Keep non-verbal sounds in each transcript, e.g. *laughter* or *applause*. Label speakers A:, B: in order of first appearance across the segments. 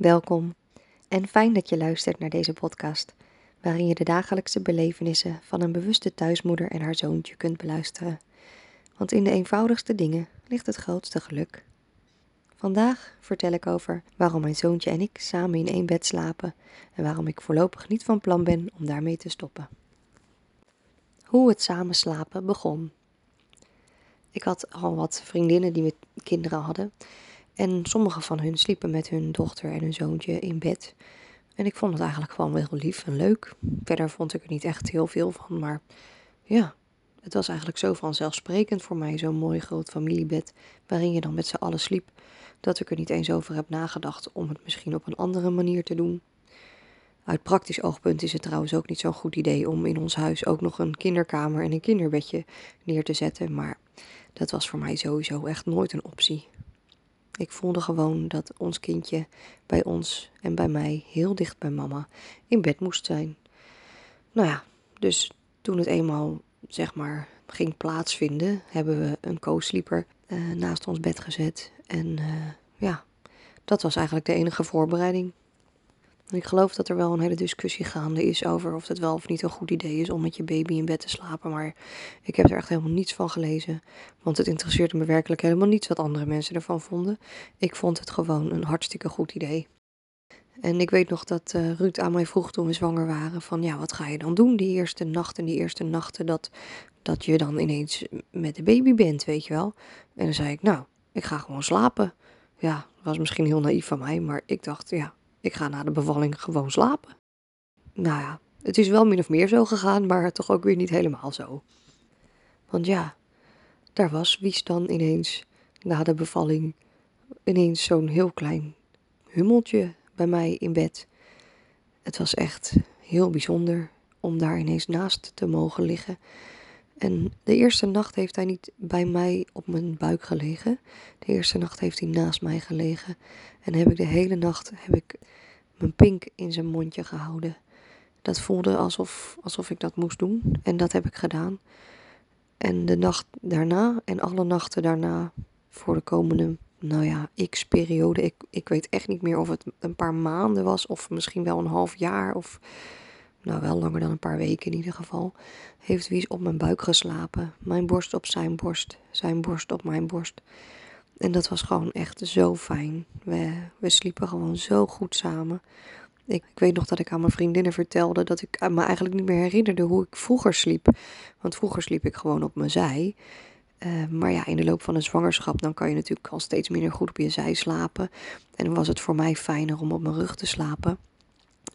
A: Welkom en fijn dat je luistert naar deze podcast, waarin je de dagelijkse belevenissen van een bewuste thuismoeder en haar zoontje kunt beluisteren. Want in de eenvoudigste dingen ligt het grootste geluk. Vandaag vertel ik over waarom mijn zoontje en ik samen in één bed slapen en waarom ik voorlopig niet van plan ben om daarmee te stoppen. Hoe het samen slapen begon. Ik had al wat vriendinnen die met kinderen hadden. En sommige van hun sliepen met hun dochter en hun zoontje in bed. En ik vond het eigenlijk gewoon wel lief en leuk. Verder vond ik er niet echt heel veel van, maar ja, het was eigenlijk zo vanzelfsprekend voor mij, zo'n mooi groot familiebed waarin je dan met z'n allen sliep, dat ik er niet eens over heb nagedacht om het misschien op een andere manier te doen. Uit praktisch oogpunt is het trouwens ook niet zo'n goed idee om in ons huis ook nog een kinderkamer en een kinderbedje neer te zetten, maar dat was voor mij sowieso echt nooit een optie. Ik voelde gewoon dat ons kindje bij ons en bij mij heel dicht bij mama in bed moest zijn. Nou ja, dus toen het eenmaal zeg maar ging plaatsvinden, hebben we een co-sleeper uh, naast ons bed gezet. En uh, ja, dat was eigenlijk de enige voorbereiding. Ik geloof dat er wel een hele discussie gaande is over of het wel of niet een goed idee is om met je baby in bed te slapen. Maar ik heb er echt helemaal niets van gelezen. Want het interesseerde me werkelijk helemaal niets wat andere mensen ervan vonden. Ik vond het gewoon een hartstikke goed idee. En ik weet nog dat uh, Ruud aan mij vroeg toen we zwanger waren: van ja, wat ga je dan doen die eerste nacht en die eerste nachten dat, dat je dan ineens met de baby bent, weet je wel? En dan zei ik: Nou, ik ga gewoon slapen. Ja, was misschien heel naïef van mij, maar ik dacht: ja, ik ga na de bevalling gewoon slapen. Nou ja, het is wel min of meer zo gegaan, maar toch ook weer niet helemaal zo. Want ja, daar was Wies dan ineens na de bevalling ineens zo'n heel klein hummeltje bij mij in bed. Het was echt heel bijzonder om daar ineens naast te mogen liggen. En de eerste nacht heeft hij niet bij mij op mijn buik gelegen. De eerste nacht heeft hij naast mij gelegen. En heb ik de hele nacht heb ik mijn pink in zijn mondje gehouden. Dat voelde alsof, alsof ik dat moest doen. En dat heb ik gedaan. En de nacht daarna en alle nachten daarna voor de komende, nou ja, x periode. Ik, ik weet echt niet meer of het een paar maanden was of misschien wel een half jaar of nou wel langer dan een paar weken in ieder geval, heeft Wies op mijn buik geslapen. Mijn borst op zijn borst, zijn borst op mijn borst. En dat was gewoon echt zo fijn. We, we sliepen gewoon zo goed samen. Ik, ik, weet nog dat ik aan mijn vriendinnen vertelde dat ik me eigenlijk niet meer herinnerde hoe ik vroeger sliep. Want vroeger sliep ik gewoon op mijn zij. Uh, maar ja, in de loop van een zwangerschap, dan kan je natuurlijk al steeds minder goed op je zij slapen. En dan was het voor mij fijner om op mijn rug te slapen.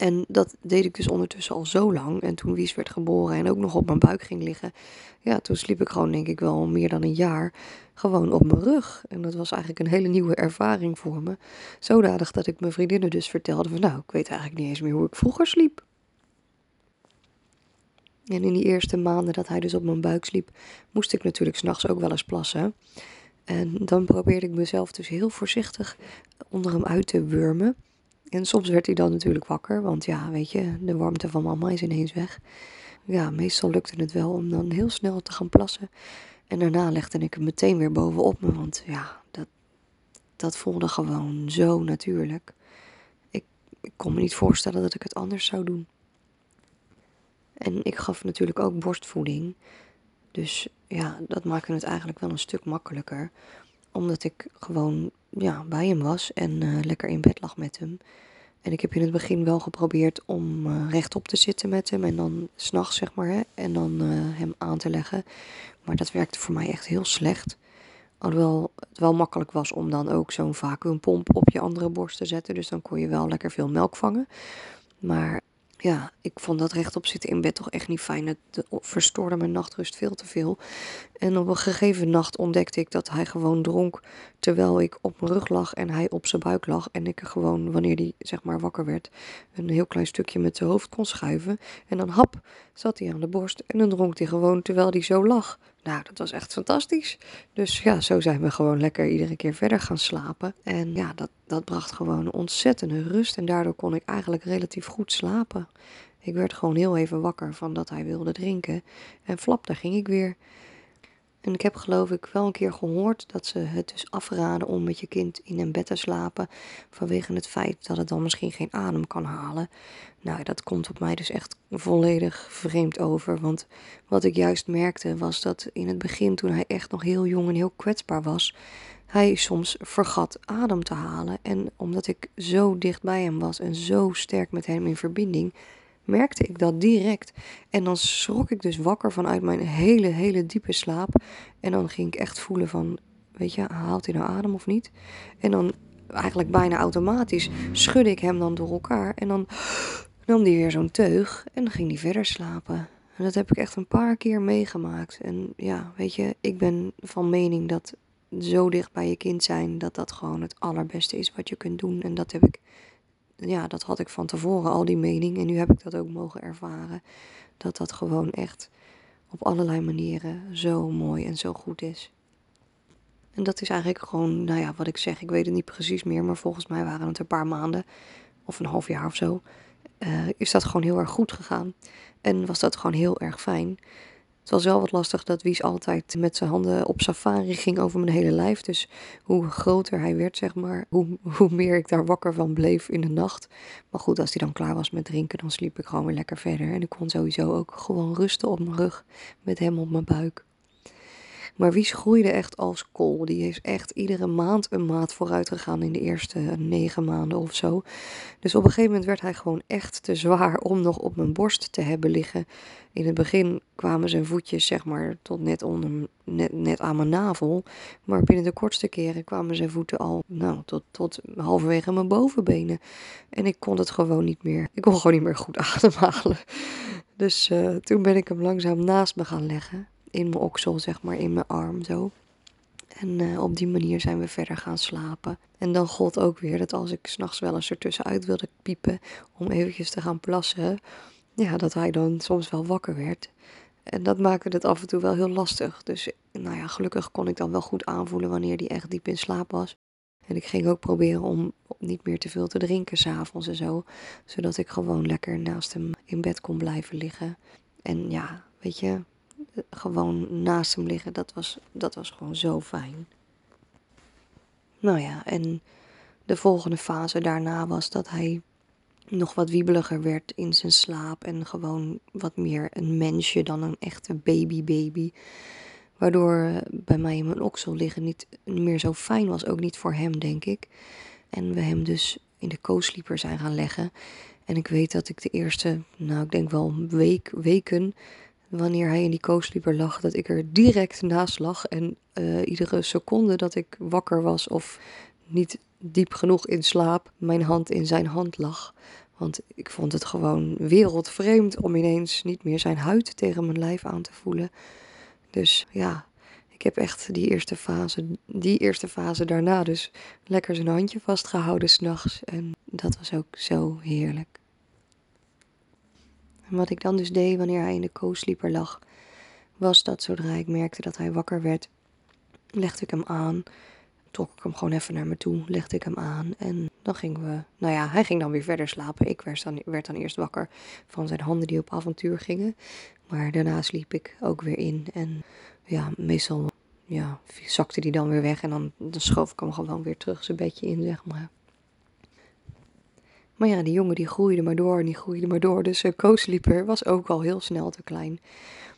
A: En dat deed ik dus ondertussen al zo lang. En toen Wies werd geboren en ook nog op mijn buik ging liggen. Ja, toen sliep ik gewoon denk ik wel meer dan een jaar gewoon op mijn rug. En dat was eigenlijk een hele nieuwe ervaring voor me. Zodanig dat ik mijn vriendinnen dus vertelde van nou, ik weet eigenlijk niet eens meer hoe ik vroeger sliep. En in die eerste maanden dat hij dus op mijn buik sliep, moest ik natuurlijk s'nachts ook wel eens plassen. En dan probeerde ik mezelf dus heel voorzichtig onder hem uit te wurmen. En soms werd hij dan natuurlijk wakker, want ja, weet je, de warmte van mama is ineens weg. Ja, meestal lukte het wel om dan heel snel te gaan plassen. En daarna legde ik hem meteen weer bovenop me, want ja, dat, dat voelde gewoon zo natuurlijk. Ik, ik kon me niet voorstellen dat ik het anders zou doen. En ik gaf natuurlijk ook borstvoeding. Dus ja, dat maakte het eigenlijk wel een stuk makkelijker. Omdat ik gewoon ja, bij hem was en uh, lekker in bed lag met hem. En ik heb in het begin wel geprobeerd om uh, rechtop te zitten met hem en dan s'nachts zeg maar, hè, en dan uh, hem aan te leggen. Maar dat werkte voor mij echt heel slecht. Alhoewel het wel makkelijk was om dan ook zo'n vacuümpomp op je andere borst te zetten. Dus dan kon je wel lekker veel melk vangen. Maar ja, ik vond dat rechtop zitten in bed toch echt niet fijn. Het verstoorde mijn nachtrust veel te veel. En op een gegeven nacht ontdekte ik dat hij gewoon dronk terwijl ik op mijn rug lag en hij op zijn buik lag. En ik gewoon, wanneer hij zeg maar wakker werd, een heel klein stukje met zijn hoofd kon schuiven. En dan hap, zat hij aan de borst en dan dronk hij gewoon terwijl hij zo lag. Nou, dat was echt fantastisch. Dus ja, zo zijn we gewoon lekker iedere keer verder gaan slapen. En ja, dat, dat bracht gewoon ontzettende rust. En daardoor kon ik eigenlijk relatief goed slapen. Ik werd gewoon heel even wakker van dat hij wilde drinken. En flap, daar ging ik weer. En ik heb geloof ik wel een keer gehoord dat ze het dus afraden om met je kind in een bed te slapen. Vanwege het feit dat het dan misschien geen adem kan halen. Nou, dat komt op mij dus echt volledig vreemd over. Want wat ik juist merkte was dat in het begin, toen hij echt nog heel jong en heel kwetsbaar was, hij soms vergat adem te halen. En omdat ik zo dicht bij hem was en zo sterk met hem in verbinding, merkte ik dat direct. En dan schrok ik dus wakker vanuit mijn hele, hele diepe slaap. En dan ging ik echt voelen van, weet je, haalt hij nou adem of niet? En dan eigenlijk bijna automatisch schudde ik hem dan door elkaar. En dan nam hij weer zo'n teug en dan ging hij verder slapen. En dat heb ik echt een paar keer meegemaakt. En ja, weet je, ik ben van mening dat zo dicht bij je kind zijn, dat dat gewoon het allerbeste is wat je kunt doen. En dat heb ik ja, dat had ik van tevoren al die mening. En nu heb ik dat ook mogen ervaren. Dat dat gewoon echt op allerlei manieren zo mooi en zo goed is. En dat is eigenlijk gewoon, nou ja, wat ik zeg. Ik weet het niet precies meer, maar volgens mij waren het een paar maanden of een half jaar of zo. Uh, is dat gewoon heel erg goed gegaan. En was dat gewoon heel erg fijn. Het was wel wat lastig dat Wies altijd met zijn handen op safari ging over mijn hele lijf. Dus hoe groter hij werd, zeg maar, hoe, hoe meer ik daar wakker van bleef in de nacht. Maar goed, als hij dan klaar was met drinken, dan sliep ik gewoon weer lekker verder. En ik kon sowieso ook gewoon rusten op mijn rug met hem op mijn buik. Maar Wies groeide echt als kool. Die is echt iedere maand een maat vooruit gegaan in de eerste negen maanden of zo. Dus op een gegeven moment werd hij gewoon echt te zwaar om nog op mijn borst te hebben liggen. In het begin kwamen zijn voetjes zeg maar tot net, onder, net, net aan mijn navel. Maar binnen de kortste keren kwamen zijn voeten al nou, tot, tot halverwege mijn bovenbenen. En ik kon het gewoon niet meer. Ik kon gewoon niet meer goed *laughs* ademhalen. Dus uh, toen ben ik hem langzaam naast me gaan leggen in mijn oksel, zeg maar, in mijn arm zo. En uh, op die manier zijn we verder gaan slapen. En dan gold ook weer dat als ik s'nachts wel eens ertussenuit wilde piepen om eventjes te gaan plassen, ja, dat hij dan soms wel wakker werd. En dat maakte het af en toe wel heel lastig. Dus nou ja, gelukkig kon ik dan wel goed aanvoelen wanneer hij echt diep in slaap was. En ik ging ook proberen om niet meer te veel te drinken s'avonds en zo. Zodat ik gewoon lekker naast hem in bed kon blijven liggen. En ja, weet je, gewoon naast hem liggen, dat was, dat was gewoon zo fijn. Nou ja, en de volgende fase daarna was dat hij nog wat wiebeliger werd in zijn slaap en gewoon wat meer een mensje dan een echte baby-baby. Waardoor bij mij in mijn oksel liggen niet meer zo fijn was, ook niet voor hem, denk ik. En we hem dus in de co-sleeper zijn gaan leggen. En ik weet dat ik de eerste, nou ik denk wel week, weken wanneer hij in die co-sleeper lag, dat ik er direct naast lag. En uh, iedere seconde dat ik wakker was of niet diep genoeg in slaap, mijn hand in zijn hand lag. Want ik vond het gewoon wereldvreemd om ineens niet meer zijn huid tegen mijn lijf aan te voelen. Dus ja, ik heb echt die eerste fase, die eerste fase daarna dus lekker zijn handje vastgehouden s'nachts. En dat was ook zo heerlijk. Wat ik dan dus deed wanneer hij in de co-sleeper lag, was dat zodra ik merkte dat hij wakker werd, legde ik hem aan. Trok ik hem gewoon even naar me toe, legde ik hem aan en dan gingen we. Nou ja, hij ging dan weer verder slapen. Ik werd dan, werd dan eerst wakker van zijn handen die op avontuur gingen. Maar daarna sliep ik ook weer in. En ja, meestal ja, zakte die dan weer weg en dan, dan schoof ik hem gewoon weer terug zijn bedje in, zeg maar. Maar ja, die jongen die groeide maar door en die groeide maar door. Dus uh, was ook al heel snel te klein.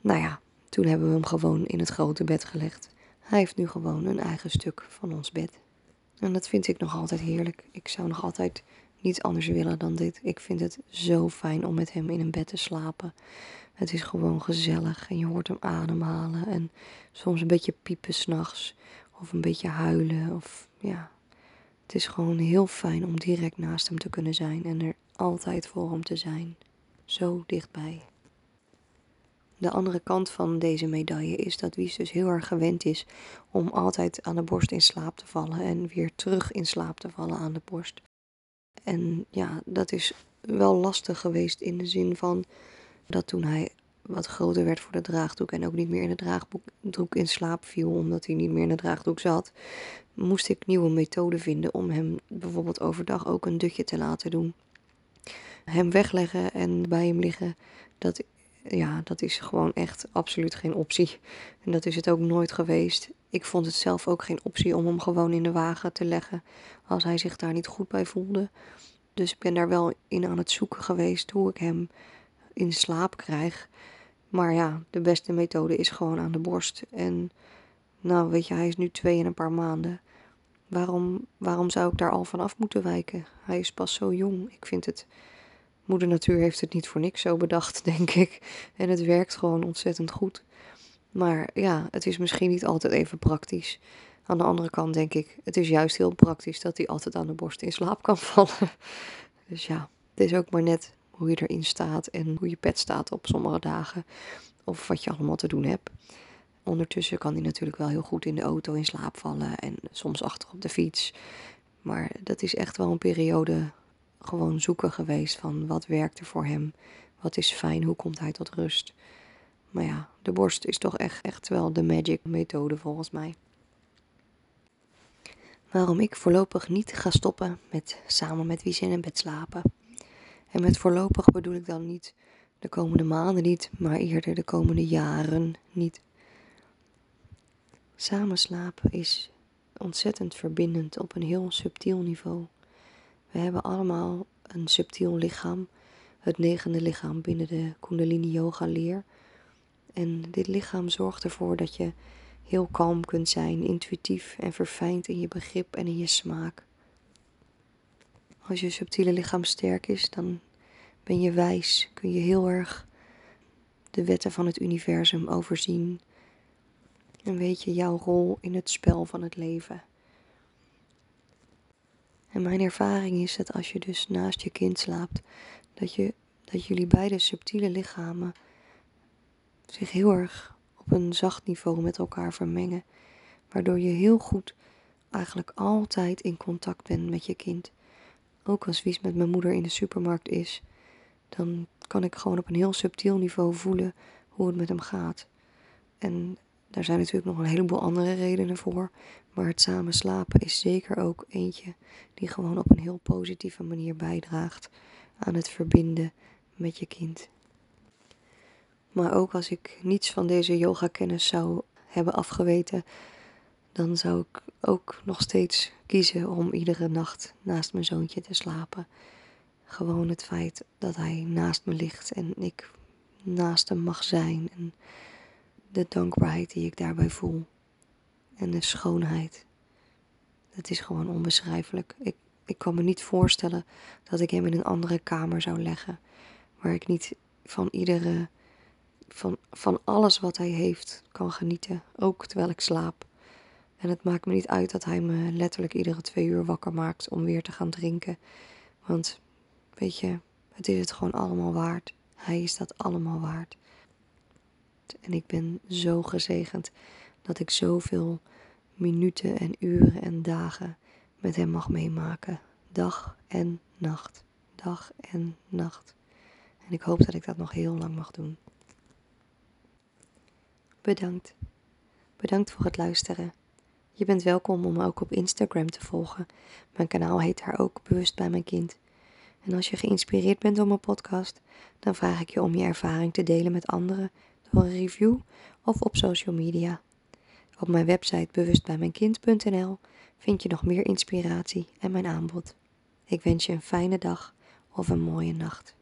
A: Nou ja, toen hebben we hem gewoon in het grote bed gelegd. Hij heeft nu gewoon een eigen stuk van ons bed. En dat vind ik nog altijd heerlijk. Ik zou nog altijd niets anders willen dan dit. Ik vind het zo fijn om met hem in een bed te slapen. Het is gewoon gezellig en je hoort hem ademhalen en soms een beetje piepen s'nachts of een beetje huilen of ja, het is gewoon heel fijn om direct naast hem te kunnen zijn en er altijd voor hem te zijn. Zo dichtbij. De andere kant van deze medaille is dat Wies dus heel erg gewend is om altijd aan de borst in slaap te vallen en weer terug in slaap te vallen aan de borst. En ja, dat is wel lastig geweest in de zin van dat toen hij wat groter werd voor de draagdoek en ook niet meer in de draagdoek in slaap viel omdat hij niet meer in de draagdoek zat, moest ik nieuwe methoden vinden om hem bijvoorbeeld overdag ook een dutje te laten doen. Hem wegleggen en bij hem liggen, dat ja, dat is gewoon echt absoluut geen optie. En dat is het ook nooit geweest. Ik vond het zelf ook geen optie om hem gewoon in de wagen te leggen als hij zich daar niet goed bij voelde. Dus ik ben daar wel in aan het zoeken geweest hoe ik hem in slaap krijg. Maar ja, de beste methode is gewoon aan de borst. En nou, weet je, hij is nu twee en een paar maanden. Waarom, waarom zou ik daar al van af moeten wijken? Hij is pas zo jong. Ik vind het. Moeder Natuur heeft het niet voor niks zo bedacht, *laughs* denk ik. En het werkt gewoon ontzettend goed. Maar ja, het is misschien niet altijd even praktisch. Aan de andere kant denk ik, het is juist heel praktisch dat hij altijd aan de borst in slaap kan vallen. *laughs* Dus ja, het is ook maar net hoe je erin staat en hoe je pet staat op sommige dagen. Of wat je allemaal te doen hebt. Ondertussen kan hij natuurlijk wel heel goed in de auto in slaap vallen en soms achter op de fiets. Maar dat is echt wel een periode gewoon zoeken geweest van wat werkt er voor hem, wat is fijn, hoe komt hij tot rust. Maar ja, de borst is toch echt, echt wel de magic methode volgens mij. Waarom ik voorlopig niet ga stoppen met samen met wie zin in bed slapen. En met voorlopig bedoel ik dan niet de komende maanden niet, maar eerder de komende jaren niet. Samen slapen is ontzettend verbindend op een heel subtiel niveau. We hebben allemaal een subtiel lichaam, het negende lichaam binnen de Kundalini Yoga leer. En dit lichaam zorgt ervoor dat je heel kalm kunt zijn, intuïtief en verfijnd in je begrip en in je smaak. Als je subtiele lichaam sterk is, dan ben je wijs, kun je heel erg de wetten van het universum overzien en weet je jouw rol in het spel van het leven. En mijn ervaring is dat als je dus naast je kind slaapt, dat, je, dat jullie beide subtiele lichamen zich heel erg op een zacht niveau met elkaar vermengen, waardoor je heel goed eigenlijk altijd in contact bent met je kind. Ook als Wies met mijn moeder in de supermarkt is, dan kan ik gewoon op een heel subtiel niveau voelen hoe het met hem gaat. En daar zijn natuurlijk nog een heleboel andere redenen voor. Maar het samen slapen is zeker ook eentje die gewoon op een heel positieve manier bijdraagt aan het verbinden met je kind. Maar ook als ik niets van deze yoga-kennis zou hebben afgeweten, dan zou ik ook nog steeds kiezen om iedere nacht naast mijn zoontje te slapen. Gewoon het feit dat hij naast me ligt en ik naast hem mag zijn. En de dankbaarheid die ik daarbij voel. En de schoonheid. Het is gewoon onbeschrijfelijk. Ik, ik kan me niet voorstellen dat ik hem in een andere kamer zou leggen. Waar ik niet van iedere. Van, van alles wat hij heeft kan genieten. Ook terwijl ik slaap. En het maakt me niet uit dat hij me letterlijk iedere twee uur wakker maakt om weer te gaan drinken. Want weet je, het is het gewoon allemaal waard. Hij is dat allemaal waard. En ik ben zo gezegend dat ik zoveel minuten en uren en dagen met hem mag meemaken. Dag en nacht. Dag en nacht. En ik hoop dat ik dat nog heel lang mag doen. Bedankt. Bedankt voor het luisteren. Je bent welkom om me ook op Instagram te volgen. Mijn kanaal heet daar ook Bewust bij mijn kind. En als je geïnspireerd bent door mijn podcast, dan vraag ik je om je ervaring te delen met anderen door een review of op social media. Op mijn website bewustbijmijnkind.nl vind je nog meer inspiratie en mijn aanbod. Ik wens je een fijne dag of een mooie nacht.